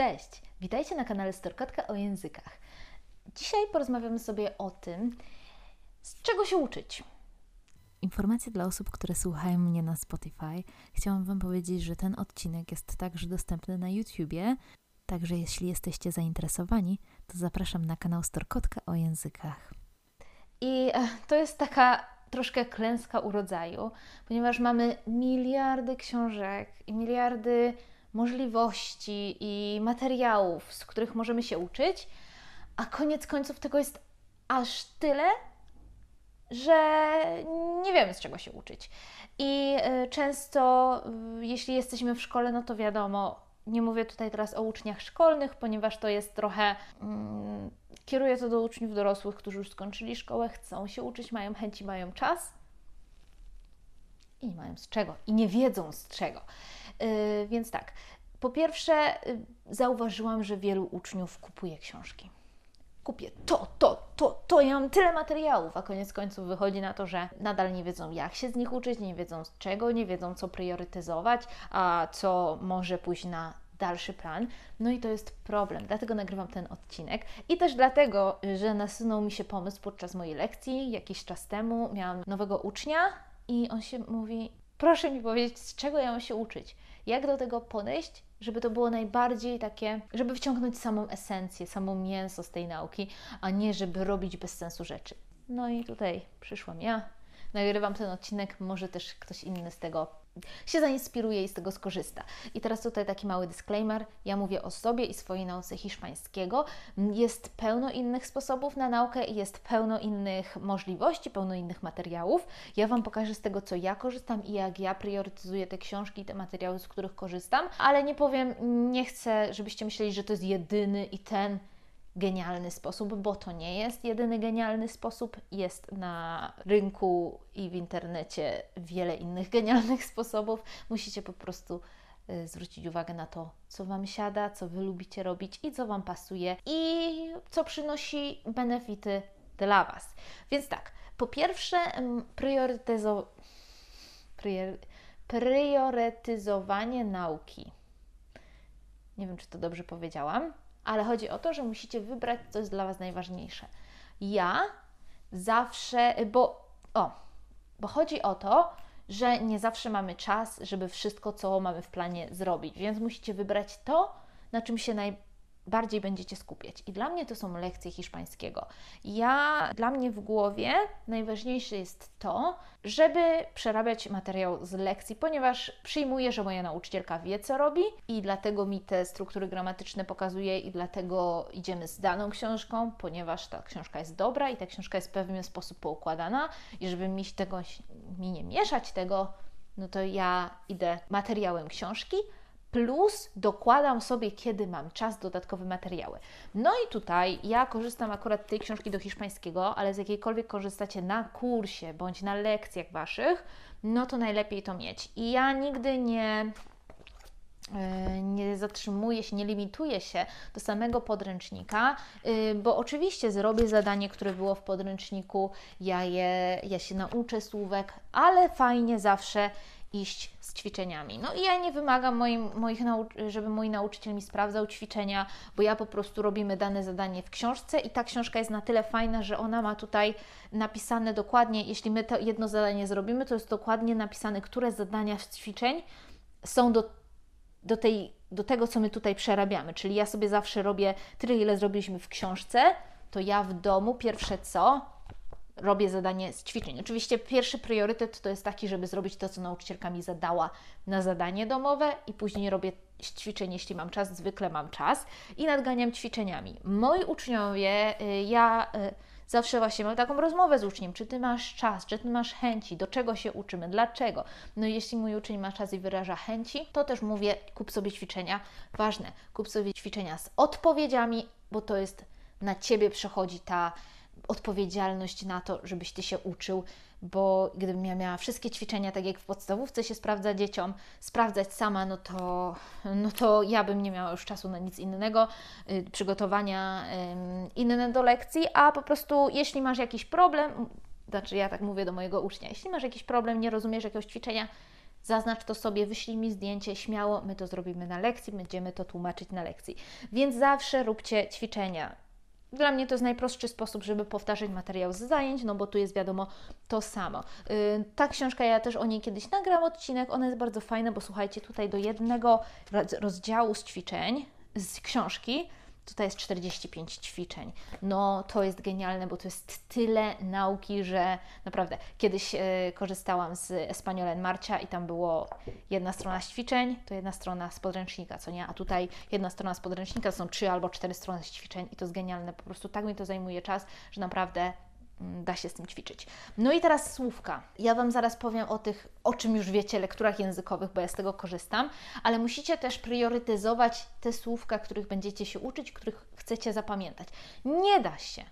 Cześć! Witajcie na kanale Storkotka o językach. Dzisiaj porozmawiamy sobie o tym, z czego się uczyć. Informacje dla osób, które słuchają mnie na Spotify. Chciałam Wam powiedzieć, że ten odcinek jest także dostępny na YouTubie. Także jeśli jesteście zainteresowani, to zapraszam na kanał Storkotka o językach. I e, to jest taka troszkę klęska urodzaju, ponieważ mamy miliardy książek i miliardy możliwości i materiałów, z których możemy się uczyć, a koniec końców tego jest aż tyle, że nie wiemy z czego się uczyć. I y, często, y, jeśli jesteśmy w szkole, no to wiadomo, nie mówię tutaj teraz o uczniach szkolnych, ponieważ to jest trochę. Mm, kieruję to do uczniów dorosłych, którzy już skończyli szkołę, chcą się uczyć, mają chęci, mają czas i nie mają z czego, i nie wiedzą z czego. Yy, więc tak, po pierwsze, yy, zauważyłam, że wielu uczniów kupuje książki. Kupię to, to, to, to, ja mam tyle materiałów, a koniec końców wychodzi na to, że nadal nie wiedzą, jak się z nich uczyć, nie wiedzą z czego, nie wiedzą, co priorytetyzować, a co może pójść na dalszy plan. No i to jest problem, dlatego nagrywam ten odcinek i też dlatego, że nasunął mi się pomysł podczas mojej lekcji jakiś czas temu. Miałam nowego ucznia i on się mówi: Proszę mi powiedzieć, z czego ja mam się uczyć? Jak do tego podejść, żeby to było najbardziej takie, żeby wciągnąć samą esencję, samo mięso z tej nauki, a nie żeby robić bez sensu rzeczy. No i tutaj przyszłam ja, nagrywam ten odcinek, może też ktoś inny z tego się zainspiruje i z tego skorzysta. I teraz tutaj taki mały disclaimer. Ja mówię o sobie i swojej nauce hiszpańskiego. Jest pełno innych sposobów na naukę i jest pełno innych możliwości, pełno innych materiałów. Ja Wam pokażę z tego, co ja korzystam i jak ja priorytetyzuję te książki i te materiały, z których korzystam, ale nie powiem, nie chcę, żebyście myśleli, że to jest jedyny i ten genialny sposób, bo to nie jest jedyny genialny sposób. Jest na rynku i w internecie wiele innych genialnych sposobów. Musicie po prostu y, zwrócić uwagę na to, co Wam siada, co Wy lubicie robić i co Wam pasuje i co przynosi benefity dla Was. Więc tak, po pierwsze, priorytezo... prior... priorytetyzowanie nauki. Nie wiem, czy to dobrze powiedziałam ale chodzi o to, że musicie wybrać, co jest dla Was najważniejsze. Ja zawsze, bo o, bo chodzi o to, że nie zawsze mamy czas, żeby wszystko, co mamy w planie zrobić, więc musicie wybrać to, na czym się naj, bardziej będziecie skupiać. I dla mnie to są lekcje hiszpańskiego. Ja, dla mnie w głowie najważniejsze jest to, żeby przerabiać materiał z lekcji, ponieważ przyjmuję, że moja nauczycielka wie, co robi i dlatego mi te struktury gramatyczne pokazuje i dlatego idziemy z daną książką, ponieważ ta książka jest dobra i ta książka jest w pewien sposób poukładana i żeby mi tego, mi nie mieszać tego, no to ja idę materiałem książki, plus dokładam sobie, kiedy mam czas, dodatkowe materiały. No i tutaj ja korzystam akurat tej książki do hiszpańskiego, ale z jakiejkolwiek korzystacie na kursie bądź na lekcjach Waszych, no to najlepiej to mieć. I ja nigdy nie e, nie zatrzymuję się, nie limituję się do samego podręcznika, e, bo oczywiście zrobię zadanie, które było w podręczniku, ja, je, ja się nauczę słówek, ale fajnie zawsze iść z ćwiczeniami. No i ja nie wymagam moim, moich żeby mój nauczyciel mi sprawdzał ćwiczenia, bo ja po prostu robimy dane zadanie w książce i ta książka jest na tyle fajna, że ona ma tutaj napisane dokładnie, jeśli my to jedno zadanie zrobimy, to jest dokładnie napisane, które zadania z ćwiczeń są do, do, tej, do tego, co my tutaj przerabiamy. Czyli ja sobie zawsze robię tyle, ile zrobiliśmy w książce, to ja w domu pierwsze co robię zadanie z ćwiczeń. Oczywiście pierwszy priorytet to jest taki, żeby zrobić to, co nauczycielka mi zadała na zadanie domowe i później robię ćwiczeń, jeśli mam czas, zwykle mam czas i nadganiam ćwiczeniami. Moi uczniowie, y, ja y, zawsze właśnie mam taką rozmowę z uczniem, czy Ty masz czas, czy Ty masz chęci, do czego się uczymy, dlaczego. No jeśli mój uczeń ma czas i wyraża chęci, to też mówię, kup sobie ćwiczenia, ważne, kup sobie ćwiczenia z odpowiedziami, bo to jest na Ciebie przechodzi ta odpowiedzialność na to, żebyś Ty się uczył, bo gdybym ja miała wszystkie ćwiczenia, tak jak w podstawówce się sprawdza dzieciom, sprawdzać sama, no to, no to ja bym nie miała już czasu na nic innego, y, przygotowania inne do lekcji, a po prostu jeśli masz jakiś problem, znaczy ja tak mówię do mojego ucznia, jeśli masz jakiś problem, nie rozumiesz jakiegoś ćwiczenia, Zaznacz to sobie, wyślij mi zdjęcie, śmiało, my to zrobimy na lekcji, będziemy to tłumaczyć na lekcji. Więc zawsze róbcie ćwiczenia. Dla mnie to jest najprostszy sposób, żeby powtarzać materiał z zajęć, no bo tu jest wiadomo to samo. Yy, ta książka, ja też o niej kiedyś nagram odcinek, ona jest bardzo fajna, bo słuchajcie, tutaj do jednego rozdziału z ćwiczeń, z książki, Tutaj jest 45 ćwiczeń. No to jest genialne, bo to jest tyle nauki, że naprawdę kiedyś e, korzystałam z Espaniolen Marcia i tam było jedna strona ćwiczeń, to jedna strona z podręcznika, co nie? A tutaj jedna strona z podręcznika, to są trzy albo cztery strony ćwiczeń i to jest genialne. Po prostu tak mi to zajmuje czas, że naprawdę da się z tym ćwiczyć. No i teraz słówka. Ja Wam zaraz powiem o tych, o czym już wiecie, lekturach językowych, bo ja z tego korzystam, ale musicie też priorytetyzować te słówka, których będziecie się uczyć, których chcecie zapamiętać. Nie da się.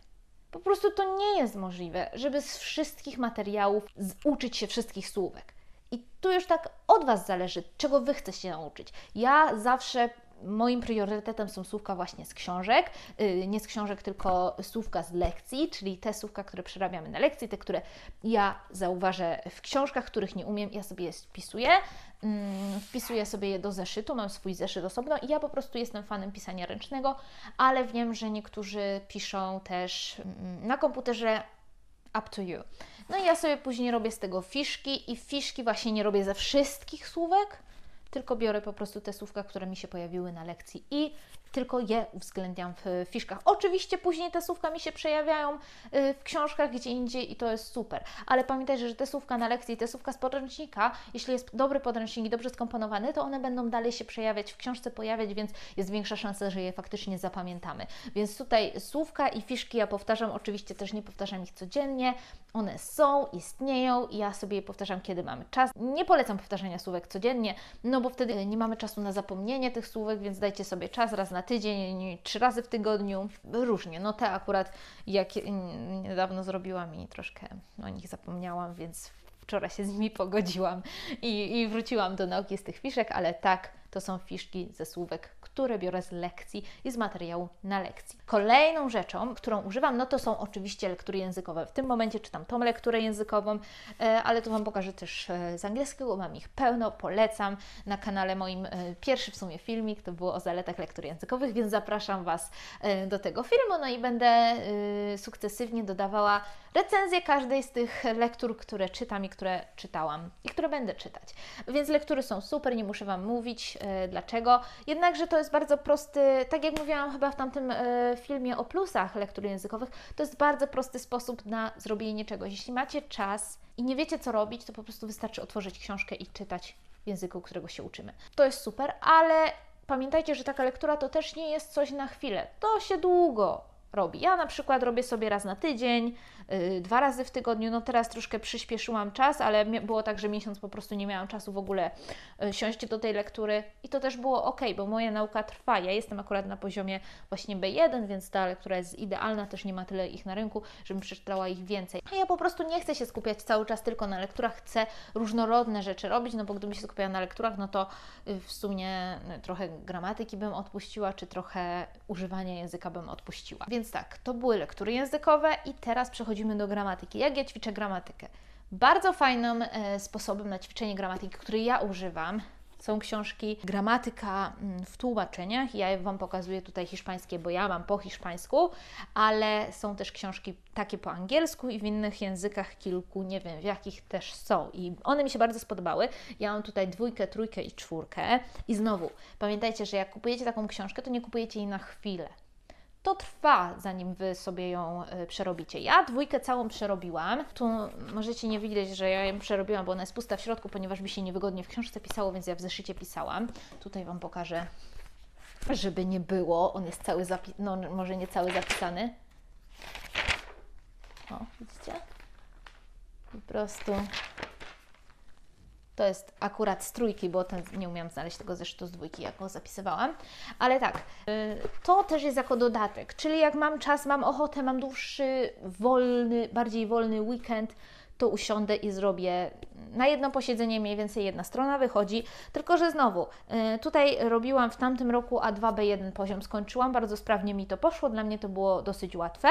Po prostu to nie jest możliwe, żeby z wszystkich materiałów uczyć się wszystkich słówek. I tu już tak od Was zależy, czego Wy chcecie nauczyć. Ja zawsze moim priorytetem są słówka właśnie z książek, y, nie z książek, tylko słówka z lekcji, czyli te słówka, które przerabiamy na lekcji, te, które ja zauważę w książkach, których nie umiem, ja sobie je wpisuję, mm, wpisuję sobie je do zeszytu, mam swój zeszyt osobno i ja po prostu jestem fanem pisania ręcznego, ale wiem, że niektórzy piszą też mm, na komputerze up to you. No i ja sobie później robię z tego fiszki i fiszki właśnie nie robię ze wszystkich słówek, tylko biorę po prostu te słówka, które mi się pojawiły na lekcji i tylko je uwzględniam w fiszkach. Oczywiście później te słówka mi się przejawiają y, w książkach gdzie indziej i to jest super, ale pamiętajcie, że te słówka na lekcji, te słówka z podręcznika, jeśli jest dobry podręcznik i dobrze skomponowany, to one będą dalej się przejawiać, w książce pojawiać, więc jest większa szansa, że je faktycznie zapamiętamy. Więc tutaj słówka i fiszki ja powtarzam, oczywiście też nie powtarzam ich codziennie, one są, istnieją i ja sobie je powtarzam, kiedy mamy czas. Nie polecam powtarzania słówek codziennie, no bo wtedy nie mamy czasu na zapomnienie tych słówek, więc dajcie sobie czas raz na na tydzień, trzy razy w tygodniu, różnie. No te akurat jak niedawno zrobiłam i troszkę o nich zapomniałam, więc wczoraj się z nimi pogodziłam i, i wróciłam do nauki z tych fiszek, ale tak, to są fiszki ze słówek, które biorę z lekcji i z materiału na lekcji. Kolejną rzeczą, którą używam, no to są oczywiście lektury językowe. W tym momencie czytam tą lekturę językową, e, ale to Wam pokażę też e, z angielskiego, mam ich pełno, polecam. Na kanale moim e, pierwszy w sumie filmik, to było o zaletach lektur językowych, więc zapraszam Was do tego filmu, no i będę sukcesywnie dodawała recenzję każdej z tych lektur, które czytam i które czytałam i które będę czytać. Więc lektury są super, nie muszę Wam mówić dlaczego. Jednakże to jest bardzo prosty, tak jak mówiłam chyba w tamtym e, filmie o plusach lektur językowych, to jest bardzo prosty sposób na zrobienie czegoś. Jeśli macie czas i nie wiecie co robić, to po prostu wystarczy otworzyć książkę i czytać w języku, którego się uczymy. To jest super, ale pamiętajcie, że taka lektura to też nie jest coś na chwilę. To się długo robi. Ja na przykład robię sobie raz na tydzień, dwa razy w tygodniu. No teraz troszkę przyspieszyłam czas, ale było tak, że miesiąc po prostu nie miałam czasu w ogóle yy, siąść do tej lektury i to też było ok, bo moja nauka trwa. Ja jestem akurat na poziomie właśnie B1, więc ta lektura jest idealna, też nie ma tyle ich na rynku, żebym przeczytała ich więcej. A ja po prostu nie chcę się skupiać cały czas tylko na lekturach, chcę różnorodne rzeczy robić, no bo gdybym się skupiała na lekturach, no to yy, w sumie y, trochę gramatyki bym odpuściła, czy trochę używania języka bym odpuściła. Więc tak, to były lektury językowe i teraz przechodzimy do gramatyki. Jak ja ćwiczę gramatykę? Bardzo fajnym e, sposobem na ćwiczenie gramatyki, który ja używam, są książki Gramatyka mm, w tłumaczeniach. Ja Wam pokazuję tutaj hiszpańskie, bo ja mam po hiszpańsku, ale są też książki takie po angielsku i w innych językach kilku, nie wiem w jakich też są. I one mi się bardzo spodobały. Ja mam tutaj dwójkę, trójkę i czwórkę. I znowu, pamiętajcie, że jak kupujecie taką książkę, to nie kupujecie jej na chwilę to trwa, zanim Wy sobie ją y, przerobicie. Ja dwójkę całą przerobiłam. Tu możecie nie widzieć, że ja ją przerobiłam, bo ona jest pusta w środku, ponieważ by się niewygodnie w książce pisało, więc ja w zeszycie pisałam. Tutaj Wam pokażę, żeby nie było. On jest cały zapisany, no może nie cały zapisany. O, widzicie? Po prostu to jest akurat z trójki, bo ten, nie umiałam znaleźć tego zeszytu z dwójki, jak go zapisywałam. Ale tak, y, to też jest jako dodatek. Czyli jak mam czas, mam ochotę, mam dłuższy, wolny, bardziej wolny weekend, to usiądę i zrobię na jedno posiedzenie mniej więcej jedna strona wychodzi, tylko że znowu, y, tutaj robiłam w tamtym roku A2B1 poziom, skończyłam, bardzo sprawnie mi to poszło, dla mnie to było dosyć łatwe.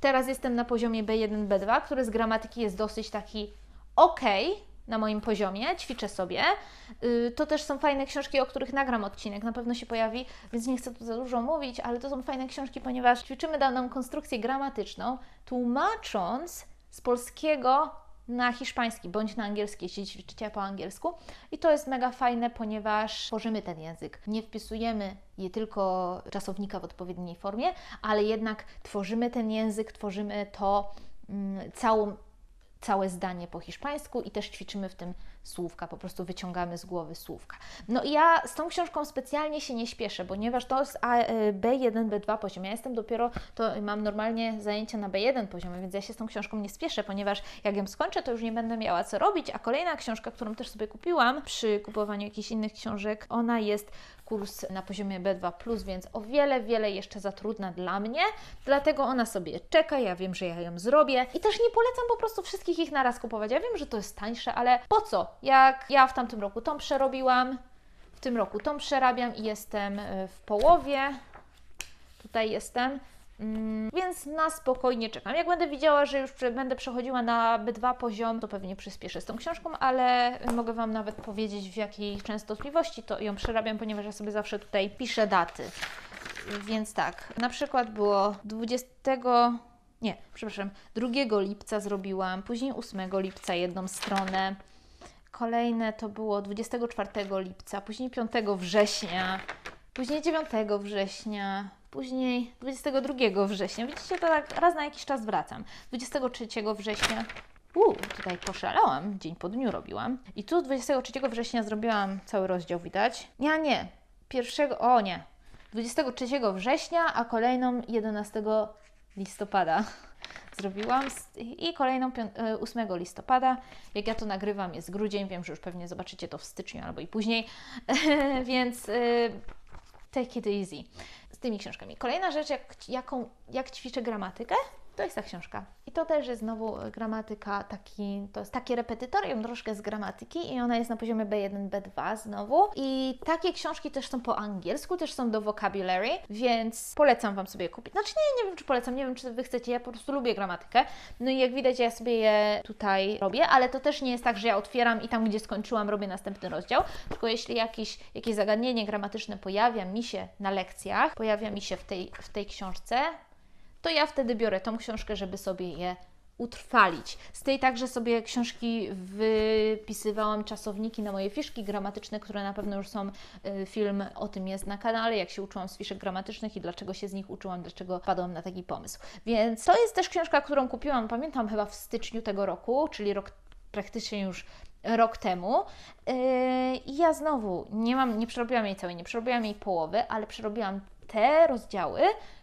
Teraz jestem na poziomie B1, B2, który z gramatyki jest dosyć taki ok, na moim poziomie, ćwiczę sobie. Y, to też są fajne książki, o których nagram odcinek, na pewno się pojawi, więc nie chcę tu za dużo mówić, ale to są fajne książki, ponieważ ćwiczymy daną konstrukcję gramatyczną, tłumacząc z polskiego na hiszpański bądź na angielski, jeśli ćwiczycie po angielsku. I to jest mega fajne, ponieważ tworzymy ten język. Nie wpisujemy je tylko czasownika w odpowiedniej formie, ale jednak tworzymy ten język, tworzymy to mm, całą całe zdanie po hiszpańsku i też ćwiczymy w tym słówka, po prostu wyciągamy z głowy słówka. No i ja z tą książką specjalnie się nie śpieszę, ponieważ to jest B1, B2 poziom. Ja jestem dopiero, to mam normalnie zajęcia na B1 poziomie, więc ja się z tą książką nie spieszę, ponieważ jak ją skończę, to już nie będę miała co robić, a kolejna książka, którą też sobie kupiłam przy kupowaniu jakichś innych książek, ona jest kurs na poziomie B2, więc o wiele, wiele jeszcze za trudna dla mnie, dlatego ona sobie czeka. Ja wiem, że ja ją zrobię i też nie polecam po prostu wszystkich ich naraz kupować. Ja wiem, że to jest tańsze, ale po co? Jak ja w tamtym roku tą przerobiłam, w tym roku tą przerabiam i jestem e, w połowie. Tutaj jestem. Mm, więc na spokojnie czekam. Jak będę widziała, że już będę przechodziła na B2 poziom, to pewnie przyspieszę z tą książką, ale mogę Wam nawet powiedzieć, w jakiej częstotliwości to ją przerabiam, ponieważ ja sobie zawsze tutaj piszę daty. Więc tak, na przykład było 20. Nie, przepraszam, 2 lipca zrobiłam, później 8 lipca jedną stronę. Kolejne to było 24 lipca, później 5 września, później 9 września, później 22 września. Widzicie, to tak raz na jakiś czas wracam. 23 września. Uuu, tutaj poszalałam, dzień po dniu robiłam. I tu 23 września zrobiłam cały rozdział, widać. Nie, nie. Pierwszego, o nie. 23 września, a kolejną 11 listopada zrobiłam i kolejną 8 e, listopada. Jak ja to nagrywam, jest grudzień, wiem, że już pewnie zobaczycie to w styczniu albo i później, więc e, take it easy z tymi książkami. Kolejna rzecz, jak, jaką, jak ćwiczę gramatykę, to jest ta książka. To też jest znowu gramatyka, taki, to jest takie repetytorium troszkę z gramatyki i ona jest na poziomie B1, B2 znowu. I takie książki też są po angielsku, też są do vocabulary, więc polecam Wam sobie kupić. Znaczy nie, nie wiem, czy polecam, nie wiem, czy Wy chcecie, ja po prostu lubię gramatykę. No i jak widać, ja sobie je tutaj robię, ale to też nie jest tak, że ja otwieram i tam, gdzie skończyłam, robię następny rozdział, tylko jeśli jakieś, jakieś zagadnienie gramatyczne pojawia mi się na lekcjach, pojawia mi się w tej, w tej książce, to ja wtedy biorę tą książkę, żeby sobie je utrwalić. Z tej także sobie książki wypisywałam czasowniki na moje fiszki gramatyczne, które na pewno już są, y, film o tym jest na kanale, jak się uczyłam z fiszek gramatycznych i dlaczego się z nich uczyłam, dlaczego padłam na taki pomysł. Więc to jest też książka, którą kupiłam, pamiętam chyba w styczniu tego roku, czyli rok praktycznie już rok temu. Y, I ja znowu nie mam, nie przerobiłam jej całej, nie przerobiłam jej połowy, ale przerobiłam te rozdziały,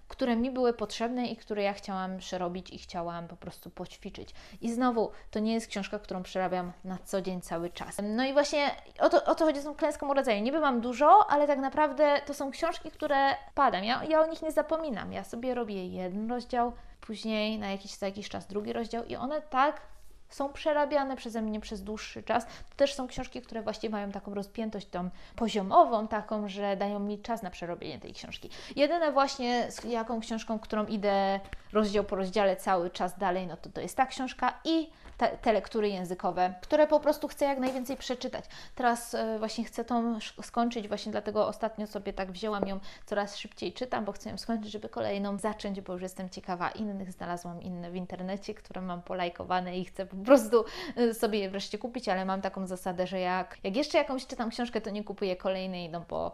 które mi były potrzebne i które ja chciałam przerobić i chciałam po prostu poćwiczyć. I znowu, to nie jest książka, którą przerabiam na co dzień cały czas. No i właśnie o to, o to chodzi z tą klęską urodzenia. Niby mam dużo, ale tak naprawdę to są książki, które padam. Ja, ja o nich nie zapominam. Ja sobie robię jeden rozdział, później na jakiś, za jakiś czas drugi rozdział i one tak są przerabiane przeze mnie przez dłuższy czas. To też są książki, które właśnie mają taką rozpiętość tą poziomową, taką, że dają mi czas na przerobienie tej książki. Jedyne właśnie z jaką książką, którą idę rozdział po rozdziale cały czas dalej, no to to jest ta książka i te, te lektury językowe, które po prostu chcę jak najwięcej przeczytać. Teraz y, właśnie chcę tą skończyć, właśnie dlatego ostatnio sobie tak wzięłam ją, coraz szybciej czytam, bo chcę ją skończyć, żeby kolejną zacząć, bo już jestem ciekawa innych. Znalazłam inne w internecie, które mam polajkowane i chcę po prostu y, sobie je wreszcie kupić, ale mam taką zasadę, że jak, jak jeszcze jakąś czytam książkę, to nie kupuję kolejnej, no bo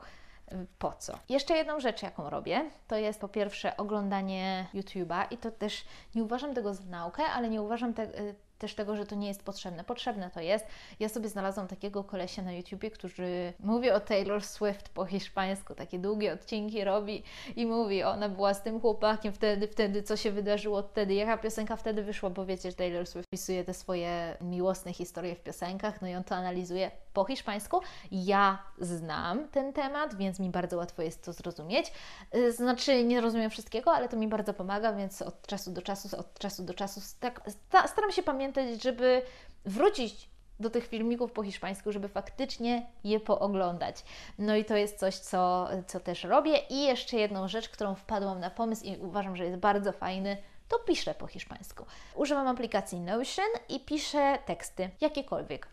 po co. Jeszcze jedną rzecz, jaką robię, to jest po pierwsze oglądanie YouTube'a i to też nie uważam tego za naukę, ale nie uważam te, y, też tego, że to nie jest potrzebne. Potrzebne to jest. Ja sobie znalazłam takiego kolesia na YouTubie, który mówi o Taylor Swift po hiszpańsku, takie długie odcinki robi i mówi, ona była z tym chłopakiem wtedy, wtedy, co się wydarzyło wtedy, jaka piosenka wtedy wyszła, bo wiecie, że Taylor Swift pisuje te swoje miłosne historie w piosenkach, no i on to analizuje po hiszpańsku. Ja znam ten temat, więc mi bardzo łatwo jest to zrozumieć. Y, znaczy, nie rozumiem wszystkiego, ale to mi bardzo pomaga, więc od czasu do czasu, od czasu do czasu tak, staram się pamiętać, żeby wrócić do tych filmików po hiszpańsku, żeby faktycznie je pooglądać. No i to jest coś, co, co też robię. I jeszcze jedną rzecz, którą wpadłam na pomysł i uważam, że jest bardzo fajny, to piszę po hiszpańsku. Używam aplikacji Notion i piszę teksty, jakiekolwiek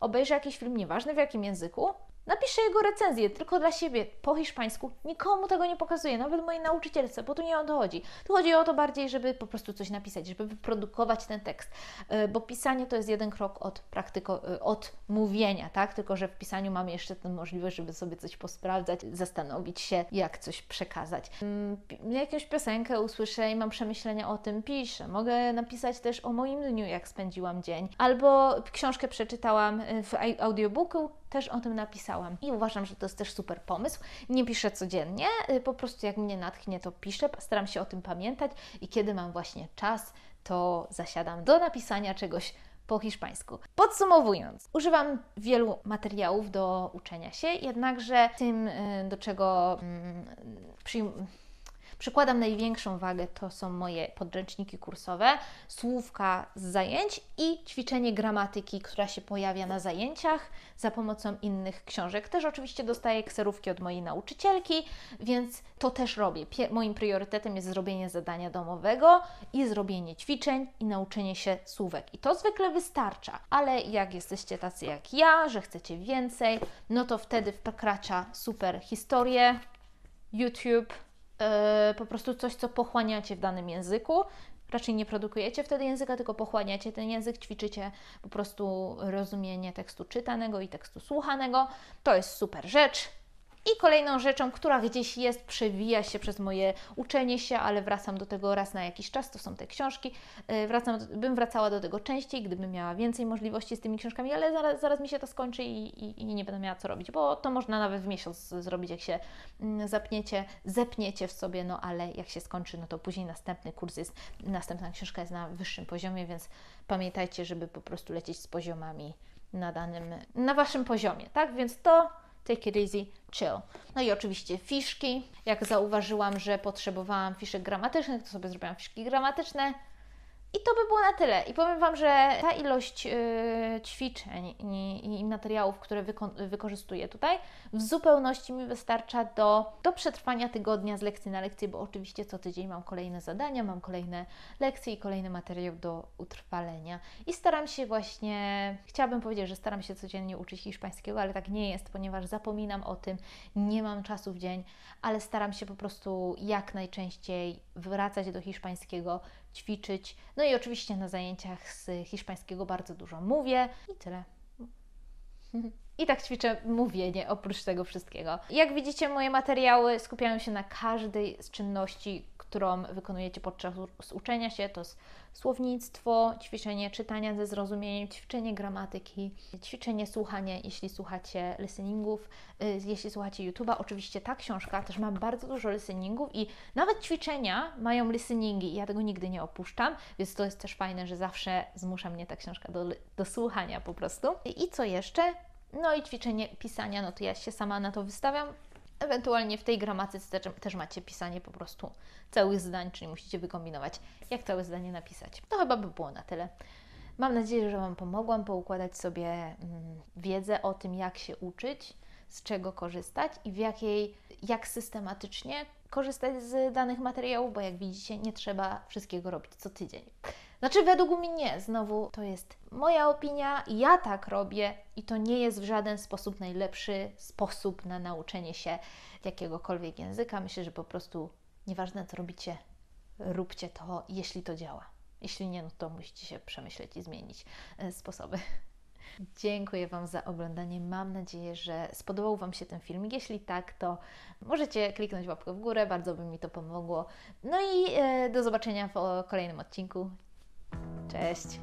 obejrzę jakiś film, nieważne w jakim języku, Napiszę jego recenzję tylko dla siebie po hiszpańsku. Nikomu tego nie pokazuję, nawet mojej nauczycielce, bo tu nie o to chodzi. Tu chodzi o to bardziej, żeby po prostu coś napisać, żeby wyprodukować ten tekst, e, bo pisanie to jest jeden krok od praktyko, e, od mówienia, tak? Tylko, że w pisaniu mamy jeszcze tę możliwość, żeby sobie coś posprawdzać, zastanowić się, jak coś przekazać. Mm, jakąś piosenkę usłyszę i mam przemyślenia o tym, piszę. Mogę napisać też o moim dniu, jak spędziłam dzień. Albo książkę przeczytałam e, w audiobooku, też o tym napisałam. I uważam, że to jest też super pomysł. Nie piszę codziennie, y, po prostu jak mnie natchnie, to piszę, staram się o tym pamiętać i kiedy mam właśnie czas, to zasiadam do napisania czegoś po hiszpańsku. Podsumowując, używam wielu materiałów do uczenia się, jednakże tym, y, do czego mm, Przykładam największą wagę to są moje podręczniki kursowe, słówka z zajęć i ćwiczenie gramatyki, która się pojawia na zajęciach za pomocą innych książek. Też oczywiście dostaję kserówki od mojej nauczycielki, więc to też robię. moim priorytetem jest zrobienie zadania domowego i zrobienie ćwiczeń i nauczenie się słówek. I to zwykle wystarcza, ale jak jesteście tacy jak ja, że chcecie więcej, no to wtedy wkracza super historie, YouTube, po prostu coś, co pochłaniacie w danym języku. Raczej nie produkujecie wtedy języka, tylko pochłaniacie ten język, ćwiczycie po prostu rozumienie tekstu czytanego i tekstu słuchanego. To jest super rzecz. I kolejną rzeczą, która gdzieś jest, przewija się przez moje uczenie się, ale wracam do tego raz na jakiś czas, to są te książki. E, wracam, bym wracała do tego częściej, gdybym miała więcej możliwości z tymi książkami, ale zaraz, zaraz mi się to skończy i, i, i, nie będę miała co robić, bo to można nawet w miesiąc zrobić, jak się mm, zapniecie, zepniecie w sobie, no ale jak się skończy, no to później następny kurs jest, następna książka jest na wyższym poziomie, więc pamiętajcie, żeby po prostu lecieć z poziomami na danym, na Waszym poziomie, tak? Więc to take it easy, chill. No i oczywiście fiszki. Jak zauważyłam, że potrzebowałam fiszek gramatycznych, to sobie zrobiłam fiszki gramatyczne. I to by było na tyle. I powiem Wam, że ta ilość y, ćwiczeń i, i, materiałów, które wyko- wykorzystuję tutaj, w zupełności mi wystarcza do, do przetrwania tygodnia z lekcji na lekcję, bo oczywiście co tydzień mam kolejne zadania, mam kolejne lekcje i kolejny materiał do utrwalenia. I staram się właśnie, chciałabym powiedzieć, że staram się codziennie uczyć hiszpańskiego, ale tak nie jest, ponieważ zapominam o tym, nie mam czasu w dzień, ale staram się po prostu jak najczęściej wracać do hiszpańskiego ćwiczyć. No i oczywiście na zajęciach z hiszpańskiego bardzo dużo mówię i tyle. I tak ćwiczę mówienie oprócz tego wszystkiego. Jak widzicie, moje materiały skupiają się na każdej z czynności, którą wykonujecie podczas uczenia się. To jest słownictwo, ćwiczenie czytania ze zrozumieniem, ćwiczenie gramatyki, ćwiczenie słuchania, jeśli słuchacie listeningów, y, jeśli słuchacie YouTube'a. Oczywiście ta książka też ma bardzo dużo listeningów i nawet ćwiczenia mają listeningi ja tego nigdy nie opuszczam, więc to jest też fajne, że zawsze zmusza mnie ta książka do, do słuchania po prostu. I co jeszcze? No i ćwiczenie pisania, no to ja się sama na to wystawiam. Ewentualnie w tej gramatyce też, też macie pisanie po prostu całych zdań, czyli musicie wykombinować, jak całe zdanie napisać. To chyba by było na tyle. Mam nadzieję, że Wam pomogłam poukładać sobie mm, wiedzę o tym, jak się uczyć, z czego korzystać i w jakiej, jak systematycznie korzystać z danych materiałów, bo jak widzicie, nie trzeba wszystkiego robić co tydzień. Znaczy, według mnie nie. Znowu to jest moja opinia, ja tak robię i to nie jest w żaden sposób najlepszy sposób na nauczenie się jakiegokolwiek języka. Myślę, że po prostu nieważne co robicie, róbcie to, jeśli to działa. Jeśli nie, no to musicie się przemyśleć i zmienić e, sposoby. Dziękuję Wam za oglądanie. Mam nadzieję, że spodobał Wam się ten film. Jeśli tak, to możecie kliknąć łapkę w górę, bardzo by mi to pomogło. No i e, do zobaczenia w kolejnym odcinku. Cześć!